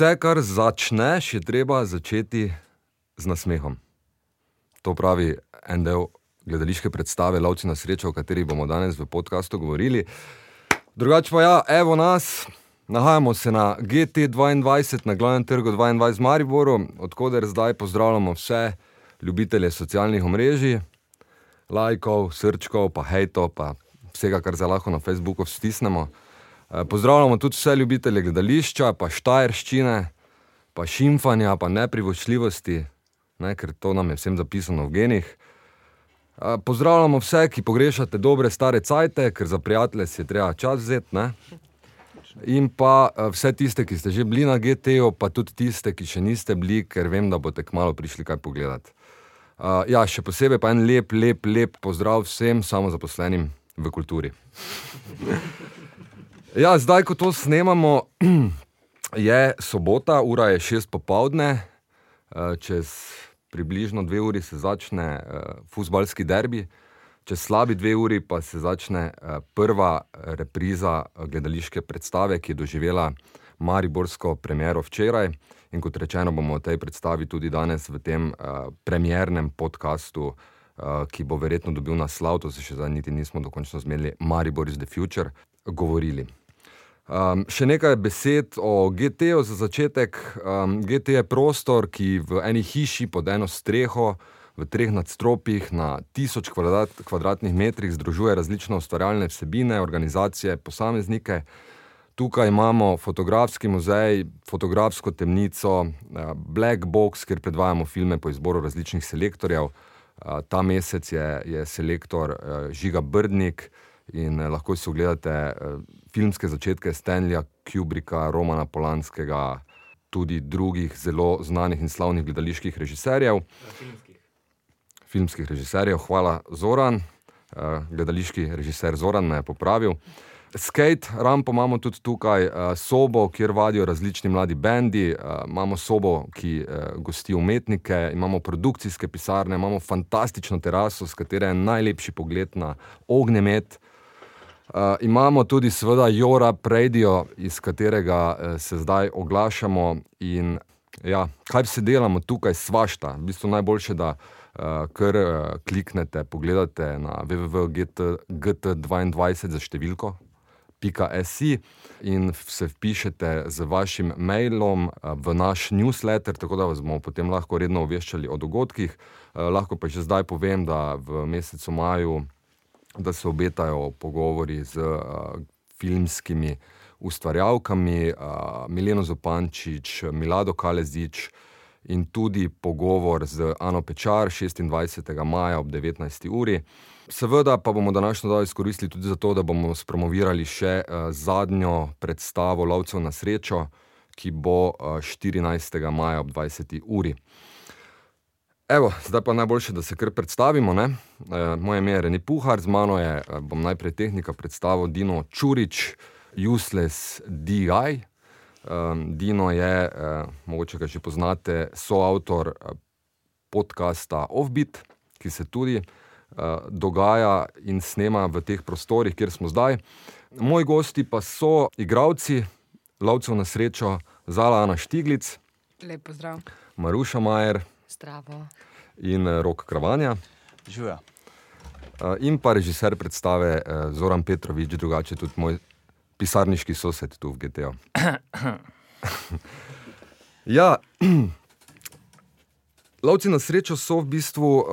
Vse, kar začneš, je treba začeti z nasmehom. To pravi en del gledališke predstave Lovci na srečo, o kateri bomo danes v podkastu govorili. Drugače pa ja, evo nas, nahajamo se na GT2, na glavnem trgu 22 v Mariboru, odkuder zdaj pozdravljamo vse ljubitelje socialnih omrežij, lajkov, srčkov, pa hejto, pa vsega, kar zdaj lahko na Facebooku stisnemo. Eh, Pozdravljamo tudi vse ljubitelje gledališča, pa štajerščine, pa šimfanja, pa neprivoščljivosti, ne, ker to nam je vsem zapisano v genih. Eh, Pozdravljamo vse, ki pogrešate dobre stare cajte, ker za prijatelje si je treba čas vzeti. Ne? In pa eh, vse tiste, ki ste že bili na GT-ju, pa tudi tiste, ki še niste bili, ker vem, da boste kmalo prišli kaj pogledati. Uh, ja, še posebej pa en lep, lep, lep pozdrav vsem samozaposlenim v kulturi. Ja, zdaj, ko to snemamo, je sobota, ura je šest popovdne, eh, čez približno dve uri se začne uh, futbalski derbi, čez slabi dve uri pa se začne uh, prva repriza gledališke predstave, ki je doživela Mariborsko premiero včeraj. In kot rečeno, bomo o tej predstavi tudi danes v tem uh, premjernem podkastu, uh, ki bo verjetno dobil naslov, to se še zdaj niti nismo dokončno zmedili, Maribor is the future, govorili. Um, še nekaj besed o GT-ju za začetek. Um, GT je prostor, ki v eni hiši pod eno streho, v treh nadstropjih na tisoč kvadrat, kvadratnih metrih združuje različne ustvarjalne vsebine, organizacije, posameznike. Tukaj imamo fotografski muzej, fotografsko temnico, uh, Black Box, kjer predvajamo filme po izboru različnih selektorjev. Ta mesec je, je selektor uh, Žiga Brdnik in uh, lahko si ogledate. Uh, filmske začetke Stanleya Kubricka, Romana Polanskega, tudi drugih zelo znanih in slavnih gledaliških režiserjev. Filmskih. Filmskih režiserjev, hvala Zoran, gledališki režiser Zoran me je popravil. Skate rampo imamo tudi tukaj, uh, sobo, kjer vadijo različni mladi bendi, uh, imamo sobo, ki uh, gosti umetnike, imamo produkcijske pisarne, imamo fantastično teraso, s katere je najlepši pogled na ognjemet. Uh, imamo tudi, seveda, Jora Predijo, iz katerega uh, se zdaj oglašamo. In, ja, kaj vse delamo tukaj, svašta. V bistvu najboljše, da uh, kar uh, kliknete, pogledate na www.gt22 za številko. .si in se vpišete z vašim mailom v naš newsletter, tako da vas bomo potem lahko redno obveščali o dogodkih. Lahko pa že zdaj povem, da v mesecu maju da se obetajo pogovori z uh, filmskimi ustvarjalkami, Mileno Zopančič, Milado Kalezič in tudi pogovor z Ano Pečar 26. maja ob 19. uri. Seveda pa bomo današnjo dan izkoristili tudi zato, da bomo spromovirali še uh, zadnjo predstavo Lovcev na srečo, ki bo uh, 14. maja ob 20. uri. Evo, zdaj pa najboljše, da se kar predstavimo. E, moje ime je Reni Puhar, z mano je, bom najprej tehnika predstavil Dino Čurič, Useless DI. E, Dino je, e, mogoče ga že poznate, soavtor podcasta Offbeat, ki se tudi e, dogaja in snema v teh prostorih, kjer smo zdaj. Moji gosti pa so igravci, lovcev na srečo, Zala Ana Štiglic, Lepo zdrav. Maruša Majer Zdravo. in eh, Rok Kravanja. Živijo. Uh, in pa režiser predstave Zoran Petrovič, drugače tudi moj pisarniški sosed tu v GT-ju. ja, Lovci na srečo so v bistvu uh,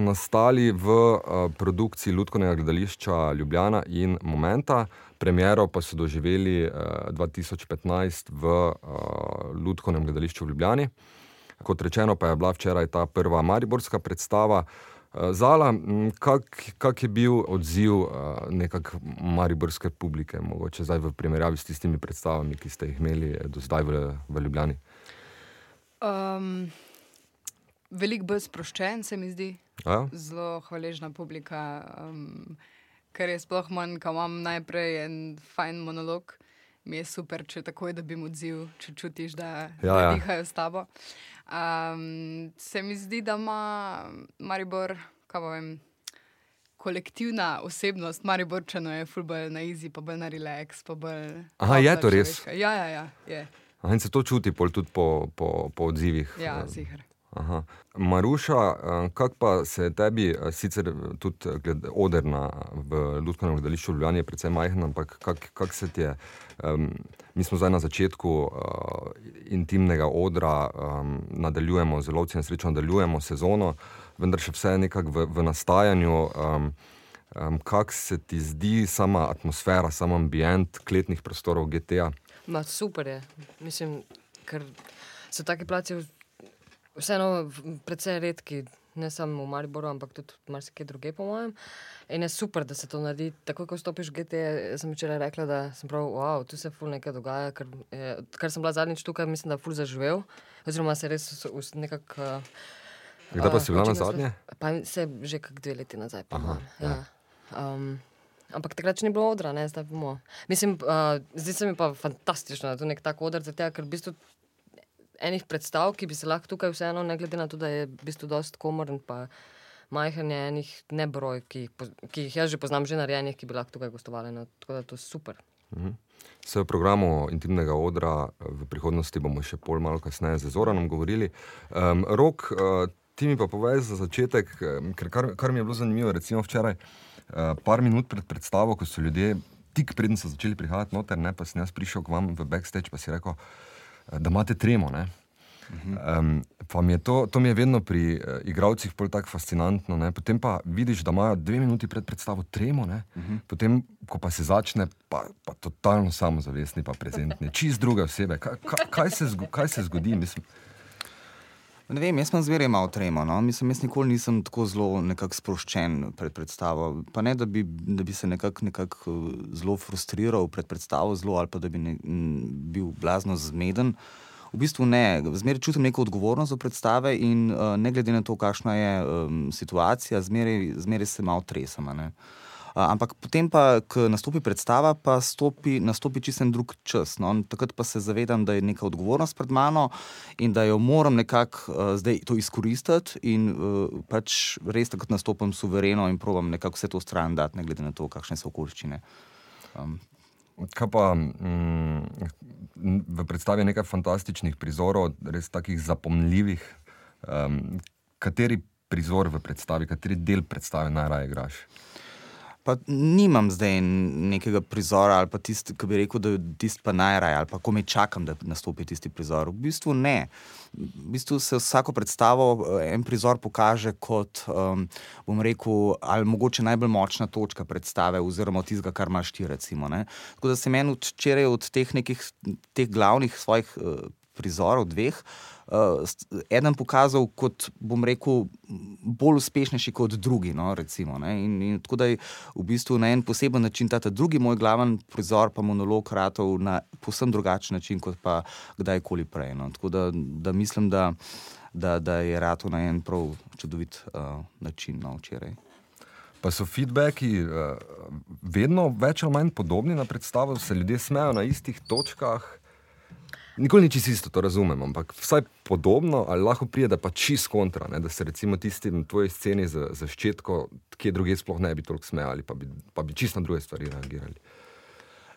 nastali v uh, produkciji Ludkovnega gledališča Ljubljana in Momenta, premiero pa so doživeli uh, 2015 v uh, Ludkovnem gledališču v Ljubljani. Kot rečeno, pa je bila včeraj ta prva mariborska predstava. Zala, kak, kak je bil odziv nekakšne mariborske publike, mogoče zdaj v primerjavi s tistimi predstavami, ki ste jih imeli do zdaj v, v Ljubljani? Um, Veliko bolj sproščen se mi zdi, Ja? zelo hvaležna publika, um, ker je sploh manj, ko imam najprej en fajn monolog. Mi je super, če takoj dobim odziv, če čutiš, da, Ja, da ja. dihajo s tabo. Um, se mi zdi, da ima Maribor, kaj pa vem, kolektivna osebnost Mariborčano je fulbol na izi, pa bolj na relax, bolj. Aha, je to res? človeška. Ja, ja, ja. Je. Aha, in se to čuti tudi po, po, po odzivih. Ja, eh, sicer. Aha. Maruša, eh, kako pa se tebi, eh, sicer tudi eh, gled, oder na, v Ljudskem gledališču v Ljubljani je precej majhen, ampak kako kak se ti je, um, mi smo zdaj na začetku uh, intimnega odra, um, nadaljujemo, zelo vsi nesrečno nadaljujemo sezono, vendar še vse je nekako v, v nastajanju. Um, um, kako se ti zdi sama atmosfera, sam ambient kletnih prostorov GTA? Ma, super je. Mislim, ker so taki placi v- vseeno precej redki, ne samo v Mariboru, ampak tudi marsikje druge, po mojem. In je super, da se to naredi. Takoj, ko stopiš v GT, sem včeraj rekla, da sem prav, wow, tu se ful nekaj dogaja. Ker, je, ker sem bila zadnjič tukaj, mislim, da ful zaživel. Oziroma se res nekako. Uh, Kdaj pa si bila na zadnje? Pa se že kak dve leti nazaj. Aha, mojem, ja. Um, ampak takrat ni bilo odra, ne, zdaj bomo. Mislim, uh, zdi se mi pa fantastično, da je to nek tak odr, zato ker v bistvu enih predstav, ki bi se lahko tukaj vseeno, ne glede na to, da je v bistvu dost komoren, pa majhen je enih nebroj, ki ki jih jaz že poznam, že narejenih, ki bi lahko tukaj gostovali. No, tako da je to super. Se v programu intimnega odra v prihodnosti bomo še pol malo kasneje z Zoranom govorili. Um, Rok, uh, ti mi pa povej za začetek, em, ker kar, kar mi je bilo zanimivo, recimo včeraj, uh, par minut pred predstavo, ko so ljudje tik preden so začeli prihajati noter, ne, pa sem jaz prišel k vam v backstage, pa si rekel, da imate tremo. Ne? Um, pa mi je to, to mi je vedno pri uh, igravcih bolj tako fascinantno. Ne? Potem pa vidiš, da imajo dve minuti pred predstavo tremo, uh -huh. potem, ko pa se začne, pa, pa totalno samozavestni, pa prezentni, čist druge osebe. Kaj, kaj, kaj, se, zgo, kaj se zgodi? Mislim, Ne vem, jaz sem zmeraj imel tremo. No? Mislim, jaz nikoli nisem tako zelo sproščen pred predstavo. Pa ne, da bi, da bi se nekako nekak, eh, zelo frustriral pred predstavo, zelo, ali pa da bi ne, m, bil blazno zmeden. V bistvu ne, zmeraj čutim neko odgovornost za predstave in uh, ne glede na to, kakšna je um, situacija, zmeraj, zmeraj se malo tresem. A, Ampak potem, pa, ko nastopi predstava, pa stopi, nastopi čisto en drug čas. No? Takrat pa se zavedam, da je neka odgovornost pred mano in da jo moram nekako uh, zdaj to izkoristiti, in uh, pač res takrat nastopam suvereno in probujem nekako vse to stran dati, ne glede na to, kakšne so okoliščine. Um, kaj pa mm, v predstavi nekaj fantastičnih prizorov, res takih zapomljivih. Um, kateri prizor v predstavi, kateri del predstave najraje igraš? Pa nimam zdaj nekega prizora ali pa tisti, ki bi rekel, da je tisti pa najraje ali pa ko me čakam, da nastopi tisti prizor. V bistvu ne. V bistvu se vsako predstavo eh, en prizor pokaže kot, um, bom rekel, ali mogoče najbolj močna točka predstave oziroma tistega, kar imaš ti. Recimo. Tako da se meni včeraj od teh nekih teh glavnih svojih uh, prizorov, dveh, uh, eden pokazal kot, bom rekel, bolj uspešnejši kot drugi. No, recimo, ne. in, in tako da je v bistvu na en poseben način ta, ta drugi moj glaven prizor, pa monolog ratov na povsem drugačen način kot pa kdajkoli prej. No. Tako da, da mislim, da, da, da je ratov na en prav čudovit uh, način no, včeraj. Pa so feedbacki uh, vedno več ali manj podobni na predstavo, se ljudje smejo na istih točkah. Nikoli ni čisto isto, to razumem, ampak vsaj podobno, ali lahko pride, da pa čist kontra, ne? da se recimo tisti na tvoji sceni za, za ščetko, kje druge sploh ne bi toliko smejali, pa bi, pa bi čisto na druge stvari reagirali.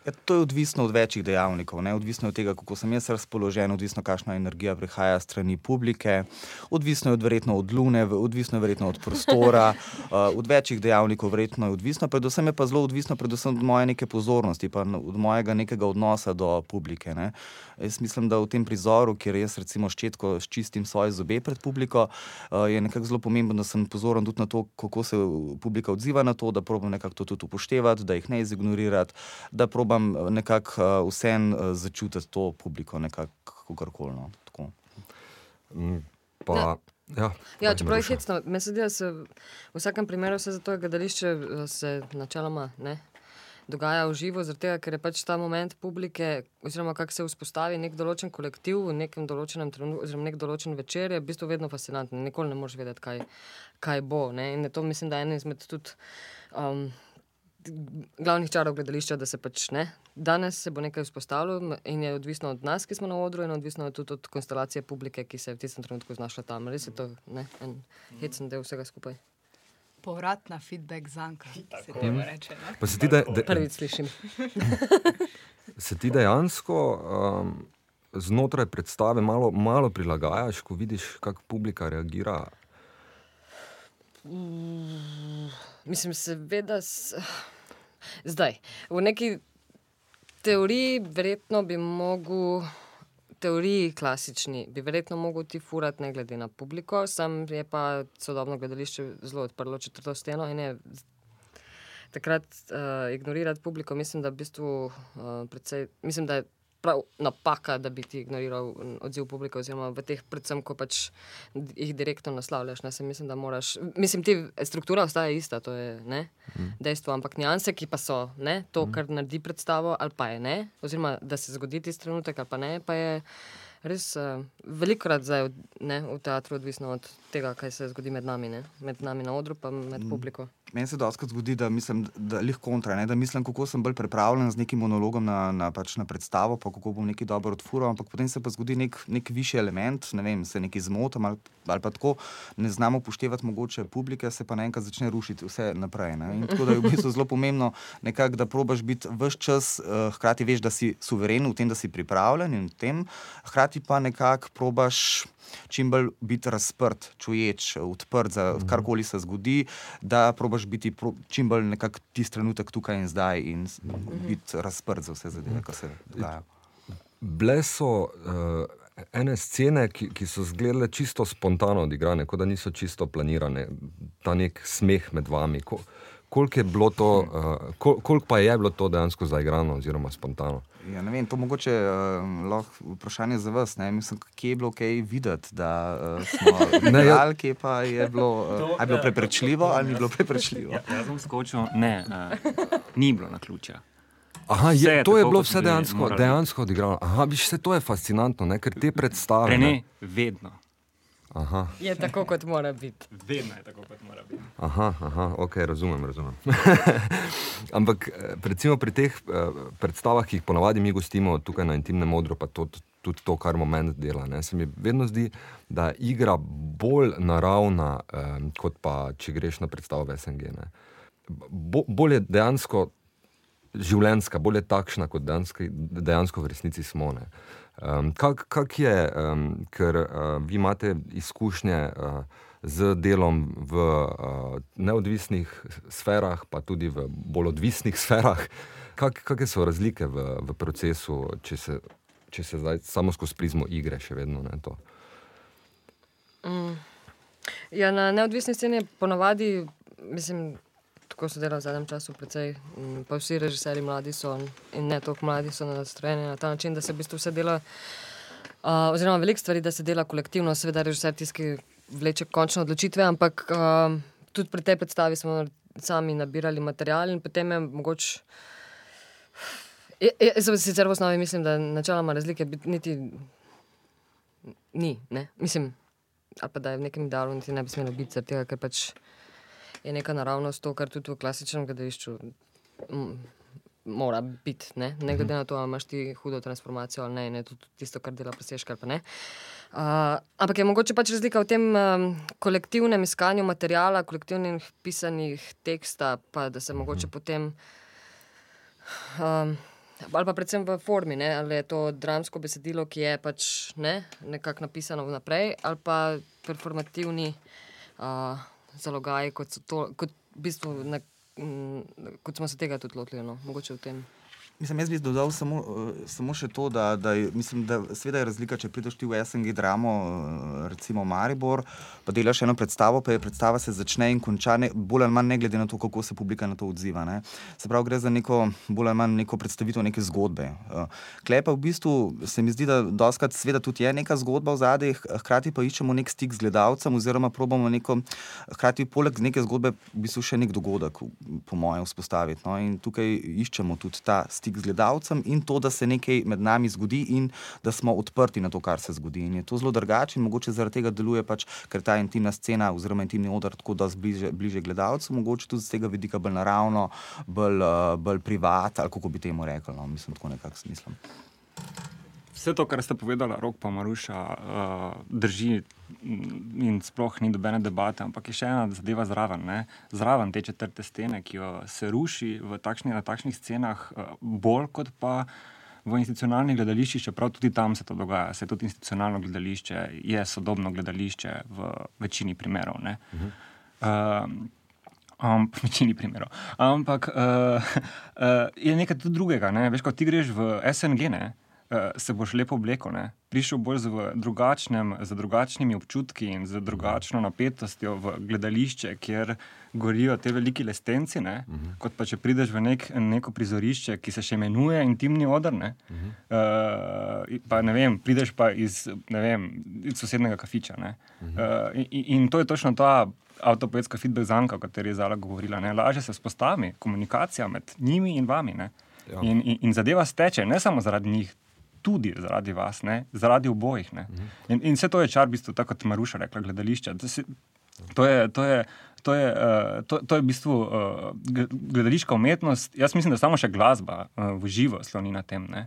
Ja, to je odvisno od večjih dejavnikov, ne? odvisno od tega, kako sem jaz razpoložen, odvisno, kakšna energija prihaja strani publike, odvisno je od, verjetno od lune, odvisno je verjetno od prostora, uh, od večjih dejavnikov, verjetno je odvisno, predvsem je pa zelo odvisno predvsem od moje neke pozornosti, pa od mojega nekega odnosa do publike. Ne? Jaz mislim, da v tem prizoru, kjer jaz recimo ščetko čistim svoje zobe pred publiko, uh, je nekako zelo pomembno, da sem pozoren tudi na to, kako se publika odziva na to, da probam nekako to tudi upoštevati, da jih ne izignorirati, da probam uh, nekako uh, vsem uh, začutiti to publiko, nekako kakorkoli. No, tako. Mm, Pa, ja. Ja, Ja, čeprav je hecno, meni se zdi, da se v vsakem primeru vse za to gledališče eh, se načeloma ne. Dogaja v živo, zaradi tega, ker je pač ta moment publike, oziroma kako se vzpostavi nek določen kolektiv v nekem določenem trenutku, oziroma nek določen večer, je v bistvu vedno fascinantno. Nikoli ne moreš vedeti, kaj, kaj bo. Ne? In to, mislim, da je eden izmed tudi um, glavnih čarov gledališča, da se pač ne. Danes se bo nekaj vzpostavilo in je odvisno od nas, ki smo na odru, in odvisno je tudi od konstelacije publike, ki se je v tistem trenutku znašla tam. Res je to ne, en hecen del vsega skupaj. Povratna feedback zanka, se temu reče. Ne? Pa se ti, de, de, Prvič slišim. se ti dejansko um, znotraj predstave malo, malo prilagajaš, ko vidiš, kako publika reagira. Mislim, seveda, s... zdaj. V neki teoriji, verjetno bi mogel, teoriji klasični, bi verjetno mogel ti furati, ne glede na publiko, sam je pa sodobno gledališče zelo odprlo četrto steno in je takrat uh, ignorirati publiko, mislim, da v bistvu uh, predvsej, mislim, da je prav napaka, da bi ti ignoriral odziv publike, oziroma v teh, predvsem, ko pač jih direktno naslavljaš. Ne, mislim, da moraš, mislim, ti struktura ostaja ista, to je ne, mm. dejstvo, ampak nianse, ki pa so ne, to, mhm. kar naredi predstavo, ali pa je ne, oziroma da se zgodi ti trenutek, ali pa ne, pa je res uh, velikokrat zdaj ne, v teatru odvisno od tega, kaj se zgodi med nami, ne, med nami na odru, pa med mm. publiko. Meni se dosti zgodi, da mislim, da je kontra. Ne? Da mislim, kako sem bolj pripravljen z nekim monologom na, na, pač na predstavo, pa kako bom nekaj dobro odfuril. Ampak potem se pa zgodi nek, nek višji element, ne vem, se nekaj zmotam ali, ali pa tako ne znamo upoštevati mogoče publike, se pa naenkrat začne rušiti vse naprej. Tako da je v bistvu zelo pomembno, nekak, da probaš biti vse čas, uh, hkrati veš, da si suveren v tem, da si pripravljen in v tem, hkrati pa nekako probaš čim bolj biti razprt, čuječ, odprt za mhm. karkoli se zgodi, da probaš biti pro, čim bolj nekako tisti trenutek tukaj in zdaj in mhm. biti razprt za vse zadeve, ki se dogajajo. Bile so uh, ene scene, ki, ki so izgledale čisto spontano odigrane, kot da niso čisto planirane, ta nek smeh med vami. Ko, koliko, to, uh, kol, koliko pa je bilo to dejansko zaigrano oziroma spontano? Ja, vem, to je mogoče uh, vprašanje za vas. Ne? Mislim, kje je bilo kaj videti, da uh, smo ja. ali kje pa je bilo, uh, je bilo preprečljivo ali ni bilo preprečljivo. Ja, jaz sem skočil, ne, uh, ni bilo na ključe. Aha, je, je to je bilo vse dejansko, dejansko odigrano. Aha, viš, vse to je fascinantno, ne? ker te predstave. Ne, vedno. Aha. Je tako, kot mora biti. Vedno je tako, kot mora biti. Aha, aha ok, razumem. razumem. Ampak eh, recimo pri teh uh, predstavah, ki jih ponavadi mi gostimo tukaj na intimnem modru, pa to, tudi to, kar moment dela, ne, se mi vedno zdi, da je igra bolj naravna, um, kot pa če greš na predstavo v SNG. Bo, bolj je dejansko življenska, bolj je takšna, kot dejansko, dejansko v resnici smo. Ne. Um, kak, kak je, um, ker uh, vi imate izkušnje uh, z delom v uh, neodvisnih sferah, pa tudi v bolj odvisnih sferah, kak, kakšne so razlike v, v procesu, če se, če se zdaj samo skozi prizmo igre, še vedno ne to? Mm. Ja, na neodvisni sceni je ponovadi, mislim tako se dela v zadnjem času, mm, pa vsi režiserji mladi so in ne toliko mladi so nastrojeni na ta način, da se v bistvu vse dela, uh, oziroma veliko stvari, da se dela kolektivno, seveda režiser tisti vleče končne odločitve, ampak uh, tudi pri tej predstavi smo sami nabirali material in potem je mogoče. Jaz sem sicer v osnovi mislim, da načeloma razlike niti ni, ne? mislim, ali pa da je v nekem idealu niti ne bi smelo biti, ker pač je neka naravnost, to, kar tudi v klasičnem gledališču mora biti. Ne? ne glede na to, ali imaš ti hudo transformacijo ali ne, ne tudi tisto, kar dela presežkar. Uh, ampak je mogoče pač razlika v tem um, kolektivnem iskanju materijala, kolektivnih pisanih teksta, pa da se mogoče potem. Um, Ali pa predvsem v formi, ne? ali je to dramsko besedilo, ki je pač ne, nekako napisano vnaprej, ali pa performativni uh, zalogaji, kot, to, kot, v bistvu, ne, m, kot smo se tega tudi lotili, no? mogoče v tem. Mislim, jaz bi dodal samo, uh, samo še to, da, da, mislim, da je razlika, če prideš ti v SNG dramo, uh, recimo Maribor, pa delaš eno predstavo, pa je predstava se začne in konča, ne, bolj ali manj ne glede na to, kako se publika na to odziva. Ne. Se pravi, gre za neko bolj ali manj neko predstavitev neke zgodbe. Uh, Klepa v bistvu se mi zdi, da doskrat sveda tudi je neka zgodba v zadnjih, hkrati pa iščemo nek stik z gledalcem oziroma probamo neko, hkrati poleg neke zgodbe v bistvu še nek dogodek, po mojem, vzpostaviti. No. In tukaj iščemo tudi ta stik stik z gledalcem in to, da se nekaj med nami zgodi in da smo odprti na to, kar se zgodi. In je to zelo drugače in mogoče zaradi tega deluje, pač, ker ta intimna scena oziroma intimni odr tako da zbliže, bliže gledalcu, mogoče tudi z tega vidika bolj naravno, bolj, uh, bolj privat ali kako bi temu rekli. No? Mislim, tako nekako smislim. Vse to, kar ste povedali, rok pa Maruša, uh, drži in sploh ni dobene debate, ampak je še ena zadeva zraven. Ne? Zraven te četrte stene, ki jo se ruši takšni, na takšnih scenah, uh, bolj kot pa v institucionalnih gledališčih, čeprav tudi tam se to dogaja. Se tudi institucionalno gledališče je sodobno gledališče v večini primerov. Uh -huh. uh, um, v večini primerov. Ampak uh, uh, je nekaj drugega. Ne? Veš, ko ti greš v SNG, ne? Uh, se boš lepo oblekel, ne? prišel z, drugačnem, z drugačnimi občutki in z drugačno napetostjo v gledališče, kjer gorijo te veliki lestenci. Uh -huh. Kot pa če prideš v nek, neko prizorišče, ki se še imenuje Intimni odr. Ne? Uh -huh. uh, pa ne vem, prideš pa iz, vem, iz sosednega kafiča. Uh -huh. uh, in, in to je točno ta. Avtopoetska feedback zanka, o kateri je Zala govorila. Ne? Laže se spostavi komunikacija med njimi in vami. Ja. In, in, in zadeva steče ne samo zaradi njih, tudi zaradi vas, ne? zaradi obojih. In, in vse to je čar, v bistvu, tako kot Maruša rekla, gledališče. To je, to je, to je, uh, to, to je v bistvu uh, gledališka umetnost. Jaz mislim, da samo še glasba uh, v živo sloni na tem, uh,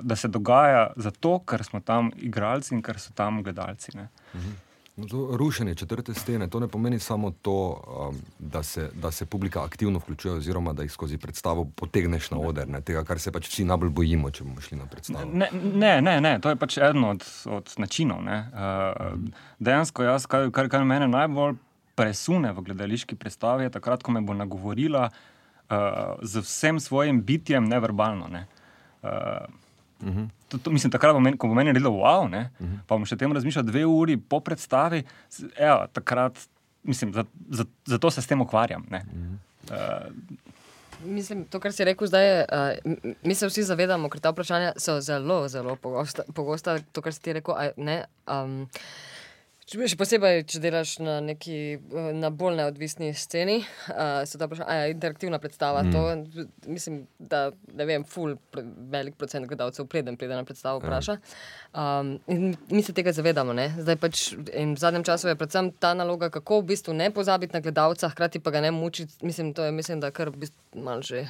da se dogaja zato, ker smo tam igralci in ker so tam gledalci. Uh -huh. No, to rušenje četrte stene, to ne pomeni samo to, um, da, se, da se publika aktivno vključuje, oziroma da jih skozi predstavo potegneš na oder, ne, tega, kar se pač vsi najbolj bojimo, če bomo šli na predstavo. Ne, ne, ne, ne to je pač eden od, od načinov. Uh, dejansko, jaz, kar, kar, kar mene najbolj presune v gledališki predstavi, je takrat, ko me bo nagovorila uh, z vsem svojim bitjem, neverbalno. Ne. Uh, Uh -huh. to, to, mislim, takrat, meni, ko bo meni rekel, wow, ne, uh -huh. pa bom še tem razmišljal dve uri po predstavi, evo, takrat, mislim, zato za, za se s tem ukvarjam. Uh -huh. uh, Mislim, to, kar si rekel zdaj, uh, mi se vsi zavedamo, ker ta vprašanja so zelo, zelo pogosta. pogosta to, kar si ti rekel, ne. Um, Še posebej, če delaš na neki eh, na bolj neodvisni sceni, uh, se ta vprašanja, je interaktivna predstava. Mm. To, mislim, da ne vem, ful, velik procent gledalcev preden pride na predstavo ja. vpraša. Um, in mi se tega zavedamo. Zdaj pač v zadnjem času je predvsem ta naloga, kako v bistvu ne pozabiti na gledalca, hkrati pa ga ne mučiti. Mislim, to je, mislim, da kar v bistvu malo že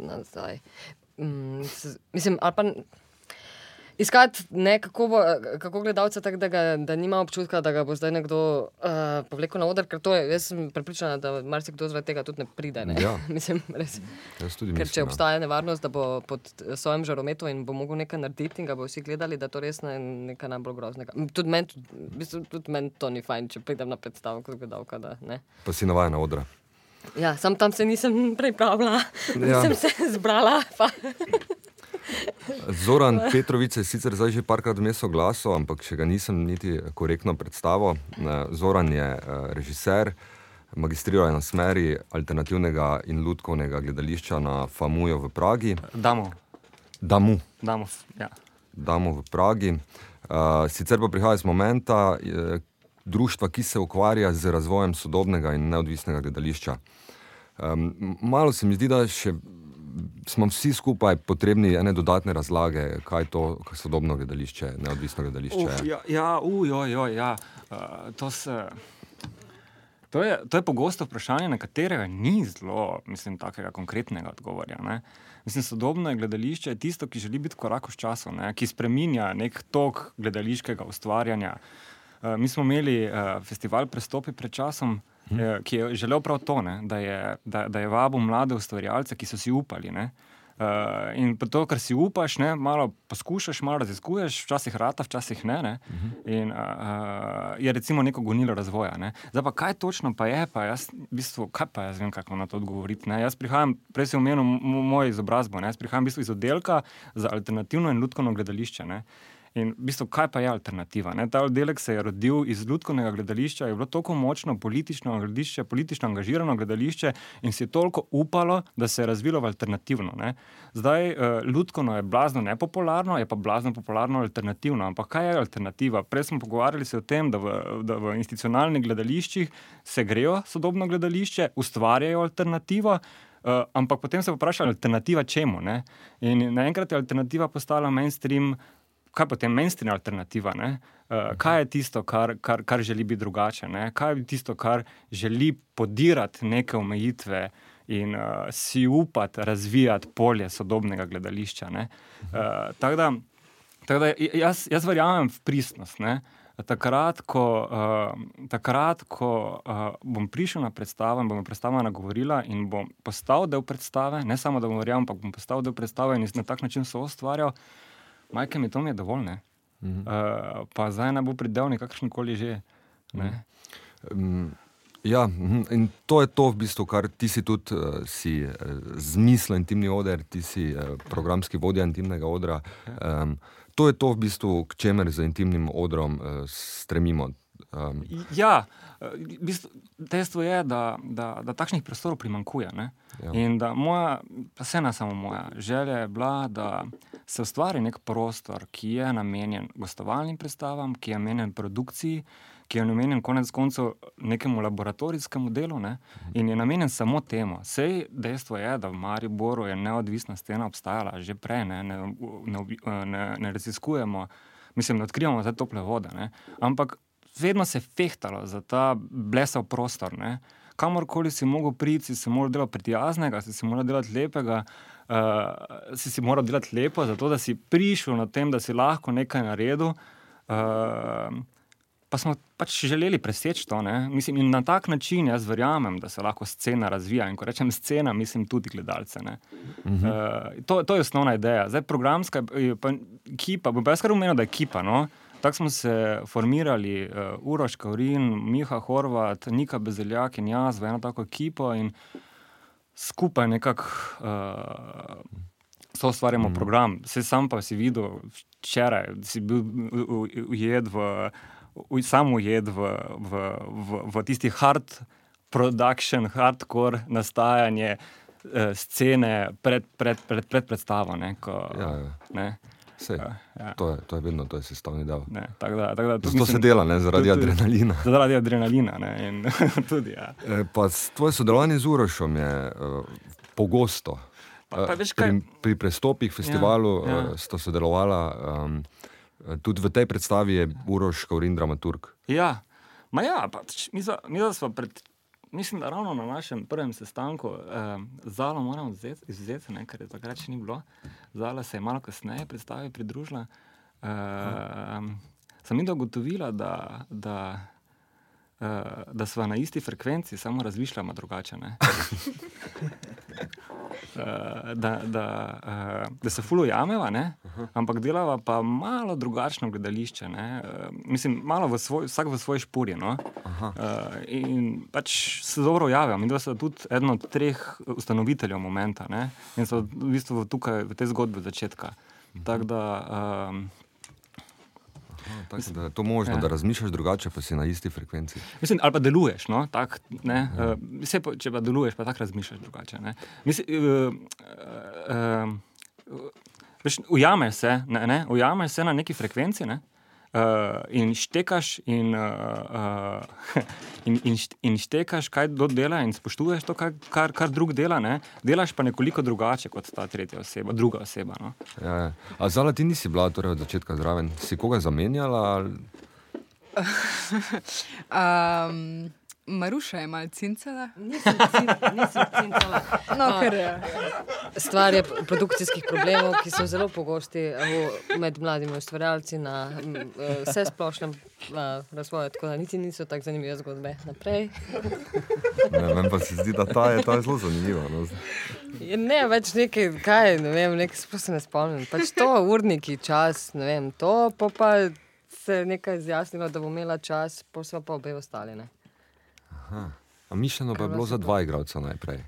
nazaj. Um, mislim, ali pa iskati ne kako, bo, kako gledalca, tako da, ga, da nima občutka, da ga bo zdaj nekdo uh, povlekel na oder. Ker to je, jaz sem prepričana, da marsikdo zaradi tega tudi ne pride. Ne? Ja. mislim, res. Mislim, ker če ja. obstaja nevarnost, da bo pod svojim žarometom in bo mogel nekaj narediti, in ga bo vsi gledali, da to res ne nekaj najbolj groznega. Tudi meni tud men to ni fajn, če pridem na predstavo kot gledalka. Da, pa si navaden na odra. Ja, sam tam se nisem pripravila, ja. sem se zbrala. Zoran Petrovic je sicer zdaj že parkrat vmes oglasil, ampak še ga nisem niti korektno predstavil. Zoran je eh, režiser, magistriral je na smeri alternativnega in ljudkovnega gledališča na Famuju v Pragi. Damo. Damu. Damo, ja. Damo v Pragi. Uh, sicer pa prihaja iz momenta društva, ki se ukvarja z razvojem sodobnega in neodvisnega gledališča. Um, malo se mi zdi, da še smo vsi skupaj potrebni ene dodatne razlage, kaj je to sodobno gledališče, neodvisno gledališče. Uf, ja, ja, ujo, jo, ja. Uh, to, se, to, je, to je pogosto vprašanje, na katerega ni zelo, mislim, takega konkretnega odgovora. Mislim, sodobno gledališče je tisto, ki želi biti korak s časom, ne? ki spremenja nek tok gledališkega ustvarjanja. Uh, mi smo imeli uh, festival Prestopi pred časom. -hmm. ki je želel prav to, ne, da, je, da, da je vabil mlade ustvarjalce, ki so si upali. Ne. Uh, in to, kar si upaš, ne, malo poskušaš, malo raziskuješ, včasih rata, včasih ne. ne uh mhm. -huh. In uh, uh, je recimo neko gonilo razvoja. Ne. Zdaj pa kaj točno pa je, pa jaz, v bistvu, kaj pa jaz vem, kako na to odgovoriti. Ne. Jaz prihajam, prej sem omenil mojo izobrazbo, ne. jaz prihajam v bistvu iz oddelka za alternativno in ljudsko gledališče. Ne. In v bistvu, kaj pa je alternativa? Ne? Ta oddelek se je rodil iz ljudskega gledališča, je bilo tako močno politično gledališče, politično angažirano gledališče in si je toliko upalo, da se je razvilo v alternativno. Ne? Zdaj, uh, ljudsko je blazno nepopularno, je pa blazno popularno alternativno. Ampak kaj je alternativa? Prej smo pogovarjali se o tem, da v, da v institucionalnih gledališčih se grejo sodobno gledališče, ustvarjajo alternativo. Uh, ampak potem se vprašajo, alternativa čemu? Ne? In naenkrat je alternativa postala mainstream uh, kaj potem mainstream alternativa? Uh, kaj je tisto, kar, kar, kar želi biti drugače? Ne? Kaj je tisto, kar želi podirati neke omejitve in uh, si upati razvijati polje sodobnega gledališča? Uh, Tako da, tak da jaz, jaz verjamem v pristnost. Ne? takrat, ko, uh, takrat, ko uh, bom prišel na predstavo in bom predstava nagovorila in bom postal del predstave, ne samo da bom verjel, ampak bom postal del predstave in na tak način so ustvarjal, majke mi to mi je dovolj. Ne? Uh, pa zdaj ne bo pridelnik, kakršen koli že. Ne? Um, ja, mhm, in to je to, v bistvu, kar ti si tudi uh, si, uh, zmislil intimni oder, ti si uh, programski vodja intimnega odra. Um, to je to, v bistvu, k čemer z intimnim odrom uh, stremimo. Um, Ja, eh, v bistvu, dejstvo je, da, da, da takšnih prostorov primankuje. Ja. Ja. In da moja, pa vse ne samo moja, želja je bila, da se ustvari nek prostor, ki je namenjen gostovalnim predstavam, ki je namenjen produkciji, ki je namenjen konec koncev nekemu laboratorijskemu delu ne? in je namenjen samo temu. Sej dejstvo je, da v Mariboru je neodvisna scena obstajala že prej, ne, ne, ne, ne, ne raziskujemo, mislim, ne odkrivamo zdaj tople vode. Ne? Ampak vedno se je fehtalo za ta blesav prostor. Ne? Kamorkoli si mogel priti, si moral delati prijaznega, si si moral delati lepega, uh, si si moral delati lepo, zato da si prišel na tem, da si lahko nekaj naredil. Uh, pa smo pač želeli preseči to. ne. Mislim, in na tak način jaz verjamem, da se lahko scena razvija. In ko rečem scena, mislim tudi gledalce. ne. Uh, to, to je osnovna ideja. Zdaj, programska je pa ekipa, bom pa jaz kar umenil, da je ekipa. No? Tako smo se formirali, uh, Uroš Kaurin, Miha Horvat, Nika Bezeljak in jaz v eno tako ekipo in skupaj nekako uh, so ustvarjamo mm. program. Se sam pa si videl včeraj, da si bil u- u- ujed v, u- sam ujed v, v, v, v tisti hard production, hardcore nastajanje uh, scene pred, pred, pred, pred predstavo. Ne, ko, ja, ja. ne, Sej, ja. to, je, to je vedno to je sestavni del. Ne, tako da, tako da, tudi Zato se mislim- dela, ne, zaradi tudi- adrenalina. Zaradi adrenalina. Ne, in, tudi, ja. E, Pa tvoje sodelovanje z Urošom je uh, pogosto. Pa- pa Eh, veš kaj- pri, pri prestopih festivalu Ja, ja, ja. ja. sta sodelovala, um, tudi v tej predstavi je Uroš Kaurin dramaturg. Ja, ma ja, pač, mi, smo pred, mislim, da ravno na našem prvem sestanku eh, Zalo moramo vzeti, izvzeti, ne, ker je takrat še ni bilo. Zala se je malo kasneje predstavi pridružila. Eh, sem jim ugotovila, da, da, eh, da smo na isti frekvenci, samo razmišljamo drugače. Eh, da, da, uh, da se fulu jameva, ne? ampak delava pa malo drugačno gledališče. ne. Eh, mislim, malo v svoj, vsak v svoji špuri. No? Uh, in pač se dobro javijo. Mi dva sta tudi eden od treh ustanoviteljev momenta ne? in so v bistvu tukaj v tej zgodbi od začetka. Tako da. Um, Tako da je to možno, Ja. ja. da razmišljaš drugače, pa si na isti frekvenci. Mislim, ali pa deluješ, no, tak, ne, uh, vse, pa, če pa deluješ, pa tako razmišljaš drugače. ne. Mislim, uh, uh, uh, veš, ujameš se, ne, ne, ujameš se na neki frekvenci ne, uh, in štekaš in, uh, uh, in, in, št- in štekaš, kaj kdo dela in spoštuješ to, kar, kar, kar drug dela, ne, delaš pa nekoliko drugače kot ta tretja oseba, druga oseba. No. Ja, ja. A Zala, ti nisi bila torej od začetka zraven, si koga zamenjala? Ali... Um, Maruša je malce cincala. Nisem, cin- nisem cincala. No, ker je. Stvar je produkcijskih problemov, ki so zelo pogosti med mladimi ustvarjalci na eh, vse splošnem razvoju. Tako da niti niso tako zanimive zgodbe. Naprej. Ne, meni pa se zdi, da ta je, ta je zelo zanimiva. No. Je Ne, več nekaj, kaj, ne vem, nekaj se ne spomnim. Pač to, urniki, čas, ne vem, to, pa, pa se je nekaj izjasnilo, da bo imela čas, pa so pa obe ostali. Ne. A mišljeno pa je bilo za dva igralca najprej.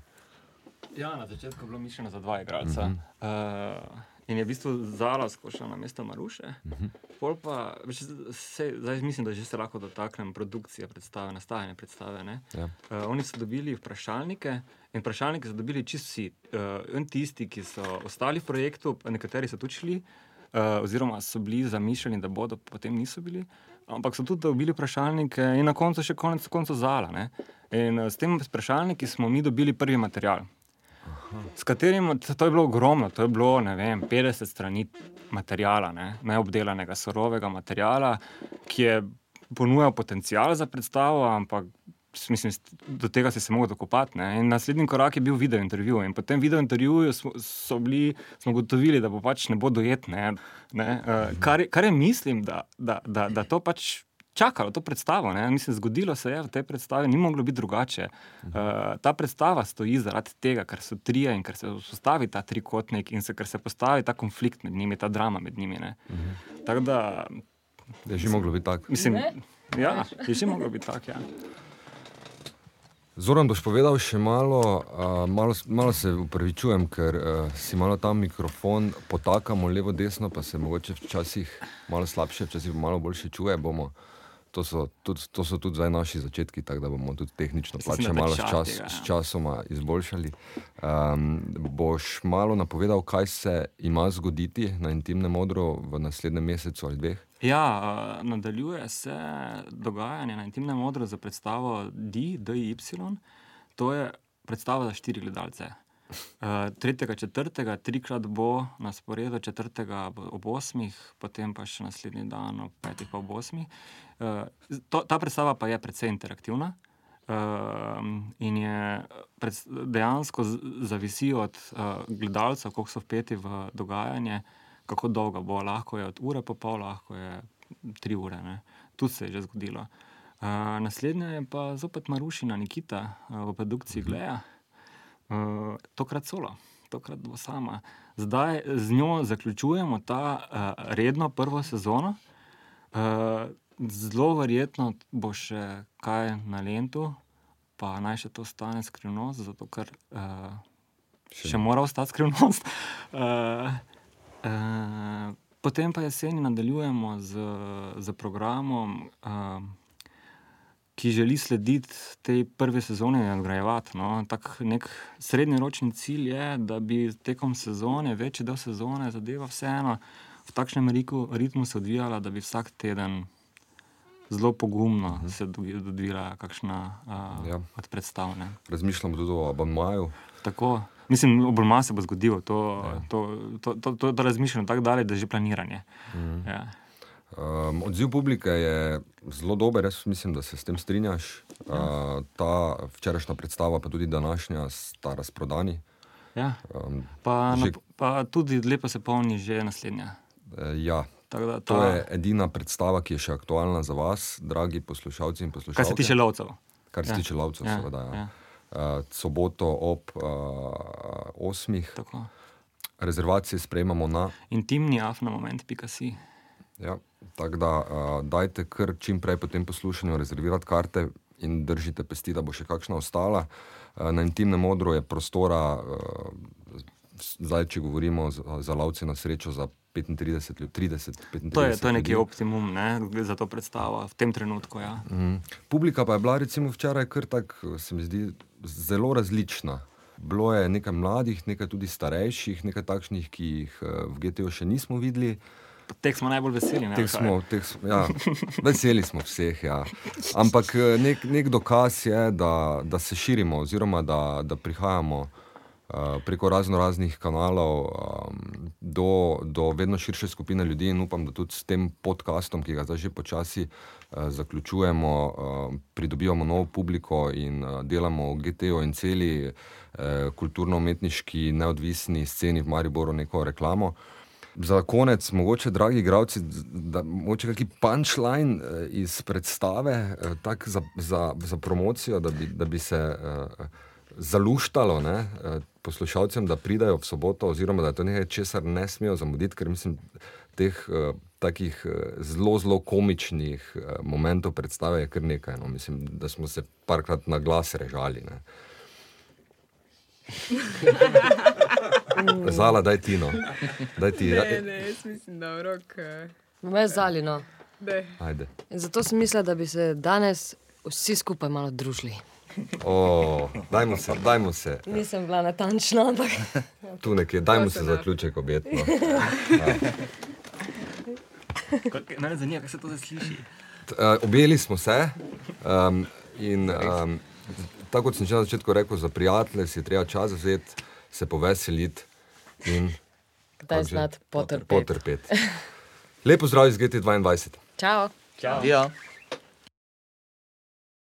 Ja, na začetku je bilo mišljeno za dva igralca. Uh -huh. uh, in je v bistvu Zala skočila na mesto Maruše. Uh -huh. Pol pa, veš, se, zdaj mislim, da že se lahko dotaknem produkcije predstave, nastajanja predstave. ne. Ja. Uh, oni so dobili vprašalnike in vprašalnike so dobili čisto vsi. Uh, in tisti, ki so ostali v projektu, nekateri so tudi šli, uh, oziroma so bili zamišljeni, da bodo, potem niso bili. Ampak so tudi dobili vprašalnike in na koncu še konec koncev zala. Ne? In uh, s tem vprašalniki smo mi dobili prvi material. S katerim, to je bilo ogromno, to je bilo vem, 50 strani materijala, ne, neobdelanega, surovega materijala, ki je ponujal potencial za predstavo, ampak mislim, do tega si se lahko dokopati. ne. In naslednji korak je bil video intervju. In po tem video intervjuju smo, so bili, smo gotovili, da bo pač ne bo dojet. Ne, ne, uh, kar, kar je mislim, da, da, da, da to pač čakalo to predstavo. Ne? Mislim, zgodilo se je v tej predstavi, ni moglo biti drugače. Uh, ta predstava stoji zaradi tega, ker so trije in ker se vzpostavi ta trikotnik in se, ker se postavi ta konflikt med njimi, ta drama med njimi. Tako da, Je že moglo biti tako. mislim, Ne? ja, je že moglo biti tako. Ja. Zoran, boš povedal še malo, uh, malo, malo se upravičujem, ker uh, si malo tam mikrofon potakamo levo, desno, pa se mogoče včasih malo slabše, včasih malo boljše čuje. Bomo, to, so tudi, to so tudi zdaj naši začetki, tako da bomo tudi tehnično pač malo s, čas, tega, ja. s časoma izboljšali. Um, boš malo napovedal, kaj se ima zgoditi na intimnem odru v naslednjem mesecu ali dveh? Ja, uh, nadaljuje se dogajanje na intimnem odru za predstavo D, DY. To je predstava za štiri gledalce. Uh, tretjega, četrtega, trikrat bo na sporedu, četrtega ob osmih, potem pa še naslednji dan ob petih, pa ob osmih. Uh, to, ta predstava pa je precej interaktivna. Uh, in je pred, dejansko z- zavisi od uh, gledalcev, koliko so vpeti v dogajanje, kako dolgo bo. Lahko je od ure pa pol, lahko je tri ure. Ne. Tudi se je že zgodilo. Uh, naslednja je pa zopet Marušina Nikita uh, v produkciji Gleja, uh, tokrat solo. Tokrat bo sama. Zdaj z njo zaključujemo ta uh, redno prvo sezono. Uh, zelo verjetno bo še kaj na lentu, pa naj še to stane skrivnost, zato ker uh, še, še mora ostati skrivnost. Uh, uh, potem pa jeseni nadaljujemo z, z programom, uh, ki želi slediti tej prvi sezoni in nadgrajevati. No. Tak nek srednjeročni cilj je, da bi tekom sezone, večji del sezone, zadeva vseeno v takšnem riku, ritmu se odvijala, da bi vsak teden zelo pogumno uh -huh. se odvila kakšna uh, Ja. ja. od predstav. Ne. Razmišljam tudi o abonmaju. Tako. Mislim, obrma se bo zgodilo, to, Ja. ja. to, to, to, to, to razmišljam tako dalje, da je že planiranje. Mhm. Ja. Um, odziv publike je zelo dober, jaz mislim, da se s tem strinjaš. Uh, ta včerajšnja predstava, pa tudi današnja, sta razprodani. Ja. Um, Pa, Že- že... pa tudi lepo se polni že naslednja. eh, ja, Da, to ta, je edina predstava, ki je še aktualna za vas, dragi poslušalci in poslušalke. kar se tiče lovcev. Kar se Ja. tiče lovcev, Ja, seveda. Ja. ja. Uh, soboto ob uh, osmih. Tako. Rezervacije sprejemamo na. Intimni af na moment, pika si. Ja, tako da uh, dajte kar čim prej po tem poslušanju rezervirati karte in držite pesti, da bo še kakšna ostala. Uh, na intimnem odru je prostora, uh, zdaj če govorimo za, za lovce na srečo, za 35 ljudi, 30, 35 To je, to je neki ljudi. optimum ne, za to predstavo v tem trenutku. Ja. Mhm. Publika pa je bila recimo včeraj kar tako, se mi zdi, zelo različna. Bilo je nekaj mladih, nekaj tudi starejših, nekaj takšnih, ki jih eh, v GTO še nismo videli. Teh smo najbolj veseli. Ne, Teh smo, teh ja, veseli smo vseh. Ja. Ampak eh, nek, nek dokaz je, da, da se širimo, oziroma da, da prihajamo preko razno raznih kanalov um, do, do vedno širše skupine ljudi. In upam, da tudi s tem podkastom, ki ga zdaj že počasi uh, zaključujemo, uh, pridobivamo novo publiko in uh, delamo v GTO in celi uh, kulturno-umetniški neodvisni sceni v Mariboru neko reklamo. Za konec, mogoče, dragi igravci, da mogoče kakšen punčline eh, iz predstave, eh, tak za, za, za promocijo, da bi, da bi se eh, zaluštalo ne, eh, poslušalcem, da pridajo v soboto, oziroma da je to nekaj, česar ne smejo zamuditi, ker mislim, teh eh, takih eh, zelo, zelo komičnih eh, momentov predstave je kar nekaj. No. Mislim, da smo se parkrat na glas režali. Ne. Zala, daj ti no. Daj ti, Ne, ne, jaz mislim, da v rok. eh, Me. Ajde. In zato sem mislila, da bi se danes vsi skupaj malo družili. O, dajmo se, dajmo se. Nisem bila natančna, ampak Tu nekje, dajmo se zaključek objetno. Ne, zanima, kaj se to zdaj sliši. Uh, objeli smo se um, in um, tako kot sem že na začetku rekel, za prijatelje si treba čas vzeti, se poveseliti in kdaj kako znati potrpeti. potrpeti. Lepo zdrav iz GT22. Čau! Ja.